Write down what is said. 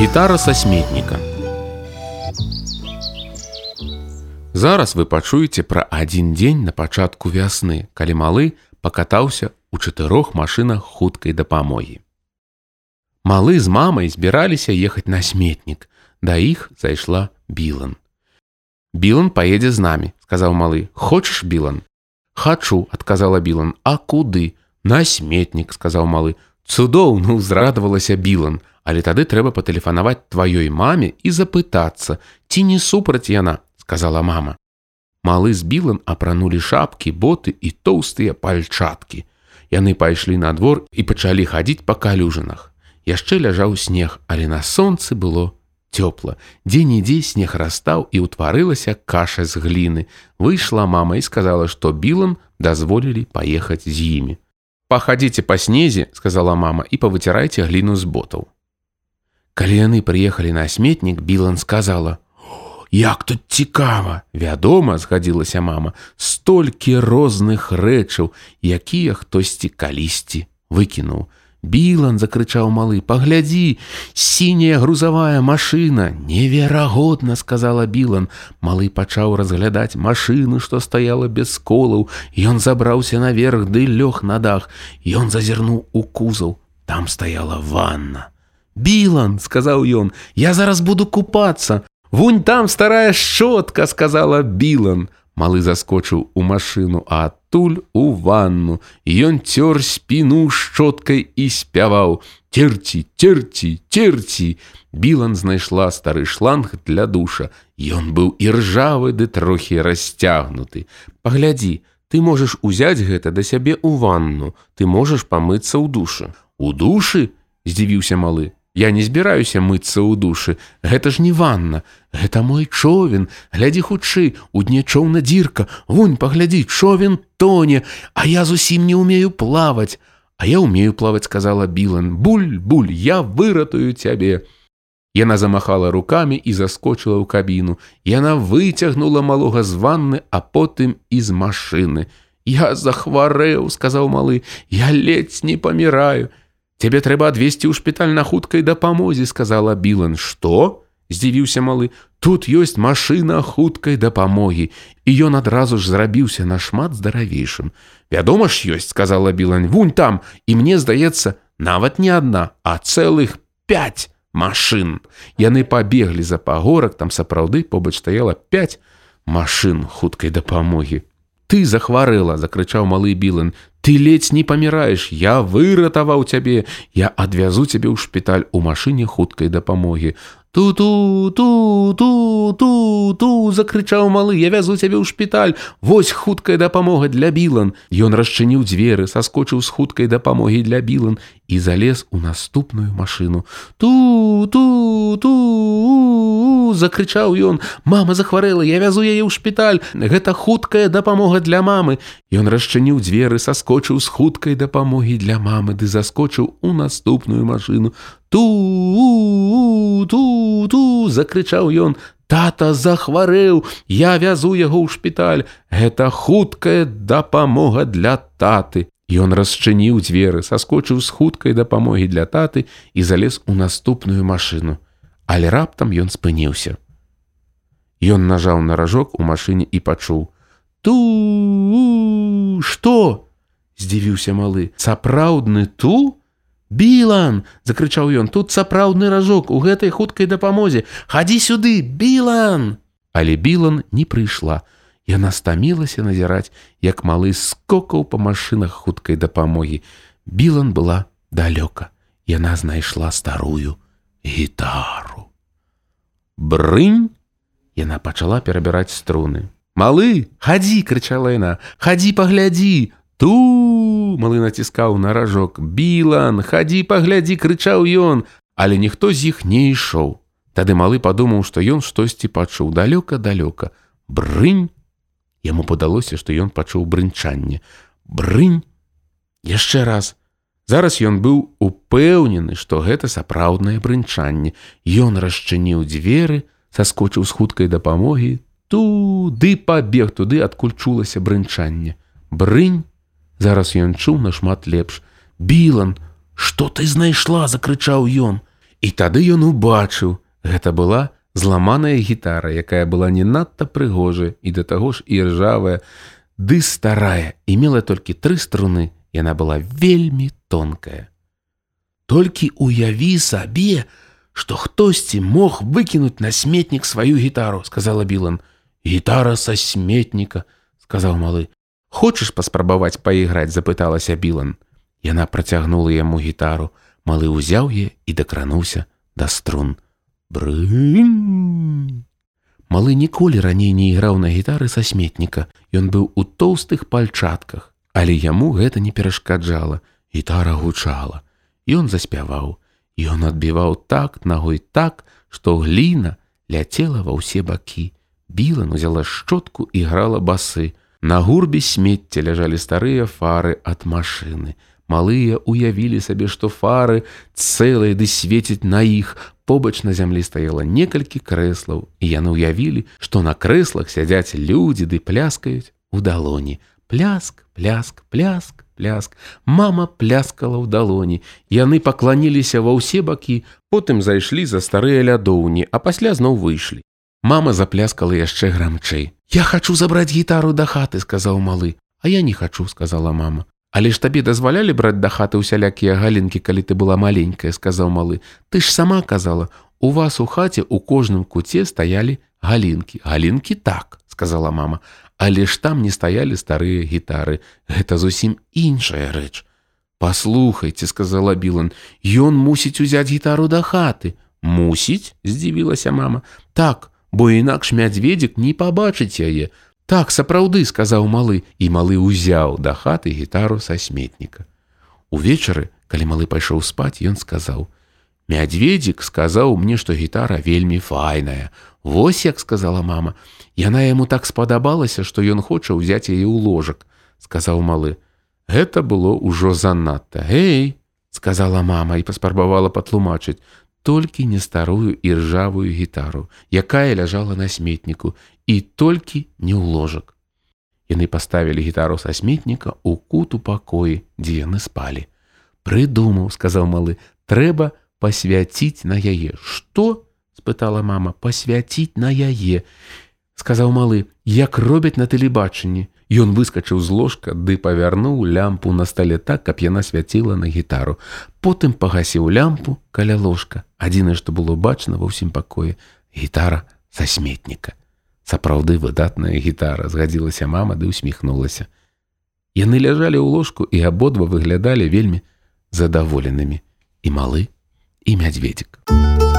Гітара са сметніка. Зараз вы пачуеце пра адзін дзень на пачатку вясны, калі малы пакатаўся ў чатырох машынах хуткай дапамогі. Малы з мамай збіраліся ехаць на сметнік. Да іх зайшла Білан. Білан паедзе з намі, сказаў малы, хочаш білан. Хачу, адказала Білан, а куды? На сметнік, сказаў малы. Цудоўна ўзрадавалася Білан, але тады трэба патэлефанаваць тваёй маме і запытацца, ці не супраць яна, сказала мама. Малы з Білан апранулі шапкі, боты і тоўстыя пальчаткі. Яны пайшлі на двор і пачалі хадзіць па калюжанах. Яшчэ ляжаў снег, але на сонцы было цёпла. Дзе-нідзе снег растаў і ўтварылася каша з гліны. Выйшла мама і сказала, што білам дазволілі паехаць з імі. Пахадзіце па снезе, сказала мама і павыцірайце гліну з ботаў. Калі яны прыехалі на сметнік, Білан сказала: « Як тут цікава, вядома, згадзілася мама, столькі розных рэчаў, якія хтосьці калісьці выкінуў. Білан закрычаў малы, паглядзі, сіняя грузавая машына, неверагодна, сказала Білан. Малы пачаў разглядаць машыну, што стаяла без колаў. Ён забраўся наверх ды лёг на дах. Ён зазірнуў у кузаў. Там стаяла ванна. Білан, сказаў ён, я зараз буду купацца. Вунь там старая шчотка, сказала Білан. Малы заскочыў у машыну, а адтуль у ванну. Ён цёр спіну шчоткай і спяваў: Церці, церці, церці. Білан знайшла стары шланг для душа. Ён быў і ржавы ды трохі расцягнуты. Паглядзі, ты можаш узяць гэта да сябе ў ванну, ты можаш памыцца ў душы. У душы, здзівіўся малы, Я не збіраюся мыцца ў душы. Гэта ж не ванна. Гэта мой човен. Глядзі хутчэй, у дне чоўна дзірка. Вунь паглядзі, човен тоне, А я зусім не умею плаваць. А я умею плаваць, сказала Білан. Буль, буль, я выратую цябе. Яна замахала рукамі і заскочыла ў кабіну. Яна выцягнула малога з ванны, а потым і з машыны. Я захварэў, сказаў малы, я ледзь не паміраю. Цябе трэба адвесці ў шпіталь на хуткай дапамозе, сказала Білан, што? здзівіўся малы. Тут ёсць машына хуткай дапамогі, і ён адразу ж зрабіўся нашмат здаравейшым. Вядома ж ёсць, сказала Білан, вунь там, і мне здаецца, нават не адна, а цэлых пять машын. Яны пабеглі за пагорак, там сапраўды побач стаяла пять машын хуткай дапамогі. Ты захварэла, закрычаў малы Білан, Ты ледзь не паміраеш, я выратаваў цябе, я адвязу цябе ў шпіталь у машыне хуткай дапамогі. Ту-ту, ту, ту, ту, ту, закрычаў малы, я вязу цябе ў шпіталь. Вось хуткая дапамога для білан. Ён расчыніў дзверы, саскочыў з хуткай дапамогі для білан і залез у наступную машыну. Ту, ту, ту, закрычаў ён. Мама захварэла, я вязу яе ў шпіталь. Гэта хуткая дапамога для мамы. Ён расчыніў дзверы, саскочыў з хуткай дапамогі для мамы ды заскочыў у наступную машыну ту ту ту закрычаў ён тата захварэў я вязу яго ў шпіталь гэта хуткая дапамога для таты Ён расчыніў дзверы саскочыў з хуткай дапамогі для таты і залез у наступную машыну але раптам ён спыніўся Ён нажаў на ражок у машыне і пачуў ту что здзівіўся малы сапраўдны ту Білан! — закрычаў ён, тут сапраўдны ражок у гэтай хуткай дапамозе. Хадзі сюды, Білан! Але Білан не прыйшла. Яна стамілася назіраць, як малы скокаў па машынах хуткай дапамогі. Білан была далёка. Яна знайшла старую гітару. Брынь! Яна пачала перабіраць струны. Малы, хадзі, крычала яна, хадзі паглядзі, ту малы націскаў на ражок. Білан хадзі паглядзі крычаў ён. Але ніхто з іх не ішоў. Тады малы падумаў што ён штосьці пачуў далёка далёка брынь! Яму падалося што ён пачуў брынчанне. Брынь! Яшчэ раз зараз ён быў упэўнены што гэта сапраўднае брынчанне. Ён расчыніў дзверы саскочыў з хуткай дапамогі. Туды пабег туды адкуль чулася брынчанне. Брынь! Зараз ён чуў нашмат лепш. Білан, што ты знайшла, закрычаў ён. І тады ён убачыў, гэта была зламаная гітара, якая была не надта прыгожая і да таго ж і ржавая, ды старая і мела толькі тры струны, яна была вельмі тонкая. Толькі уяві сабе, што хтосьці мог выкінуць на сметнік сваю гітару, сказала Білан. Гітара са сметніка, сказаў малы. Хочаш паспрабаваць пайграць, запыталася Білан. Яна працягнула яму гітару, малы ўзяў е і дакрануўся да струн. Брынь! Малы ніколі раней не іграў на гітары са сметніка. Ён быў у тоўстых пальчатках, але яму гэта не перашкаджала. Гітара гучала. Ён заспяваў. Ён адбіваў так ногой так, што гліна ляцела ва ўсе бакі. Білан узяла шчотку і грала басы. На гурбе смецця ляжалі старыя фары ад машыны. Малыя уявілі сабе, што фары цэлыя ды свеціць на іх. Побач на зямлі стаяла некалькі крэслаў, і яны ўявілі, што на крэслах сядзяць людзі ды пляскаюць у далоні. Пляск, пляск, пляск, пляск. Мама пляскала ў далоні. Яны пакланіліся ва ўсе бакі, потым зайшлі за старыя лядоўні, а пасля зноў выйшлі. Мама запляскала яшчэ грамчэй. Я хачу забраць гітару да хаты, сказаў малы, А я не хачу, сказала мама. Але ж табе дазвалялі браць да хаты ўсялякія галінкі, калі ты была маленькая, сказаў малы. Ты ж сама казала, у вас у хаце у кожным куце стаялі галінкі. Галінкі так, сказала мама, Але ж там не стаялі старыя гітары. Гэта зусім іншая рэч. Паслухайце, сказала Білан, Ён мусіць узяць гітару да хаты. Мусіць, здзівілася мама. Так, бо інакш мядзведзік не пабачыць яе. Так сапраўды сказаў малы і малы ўзяў да хаты гітару са сметніка. Увечары, калі малы пайшоў спаць, ён сказаў: « Мядзведзік сказаў мне, што гітара вельмі файная. Вось як сказала мама, Яна яму так спадабалася, што ён хоча ўзяць яе ў ложак, сказаў малы. Гэта было ўжо занадта. Гей, сказала мама і паспрабавала патлумачыць, толькі не старую і ржавую гітару, якая ляжала на сметніку і толькі не ў ложак. Яны паставілі гітару са сметніка ў кут у пакоі, дзе яны спалі. Прыдумаў, сказаў малы, трэба пасвяціць на яе. Што? спытала мама, пасвяціць на яе. Сказаў малы, як робяць на тэлебачанні. Ён выскачыў з ложка ды павярнуў лямпу на стале так, каб яна свяціла на гітару. Потым пагасіў лямпу каля ложка. Адзінае, што было бачна ва ўсім пакоі гітара са сметніка. Сапраўды выдатная гітара згадзілася мама ды усміхнулася. Яны ляжалі ў ложку і абодва выглядалі вельмі задаволенымі і малы і мядзведзік. Thank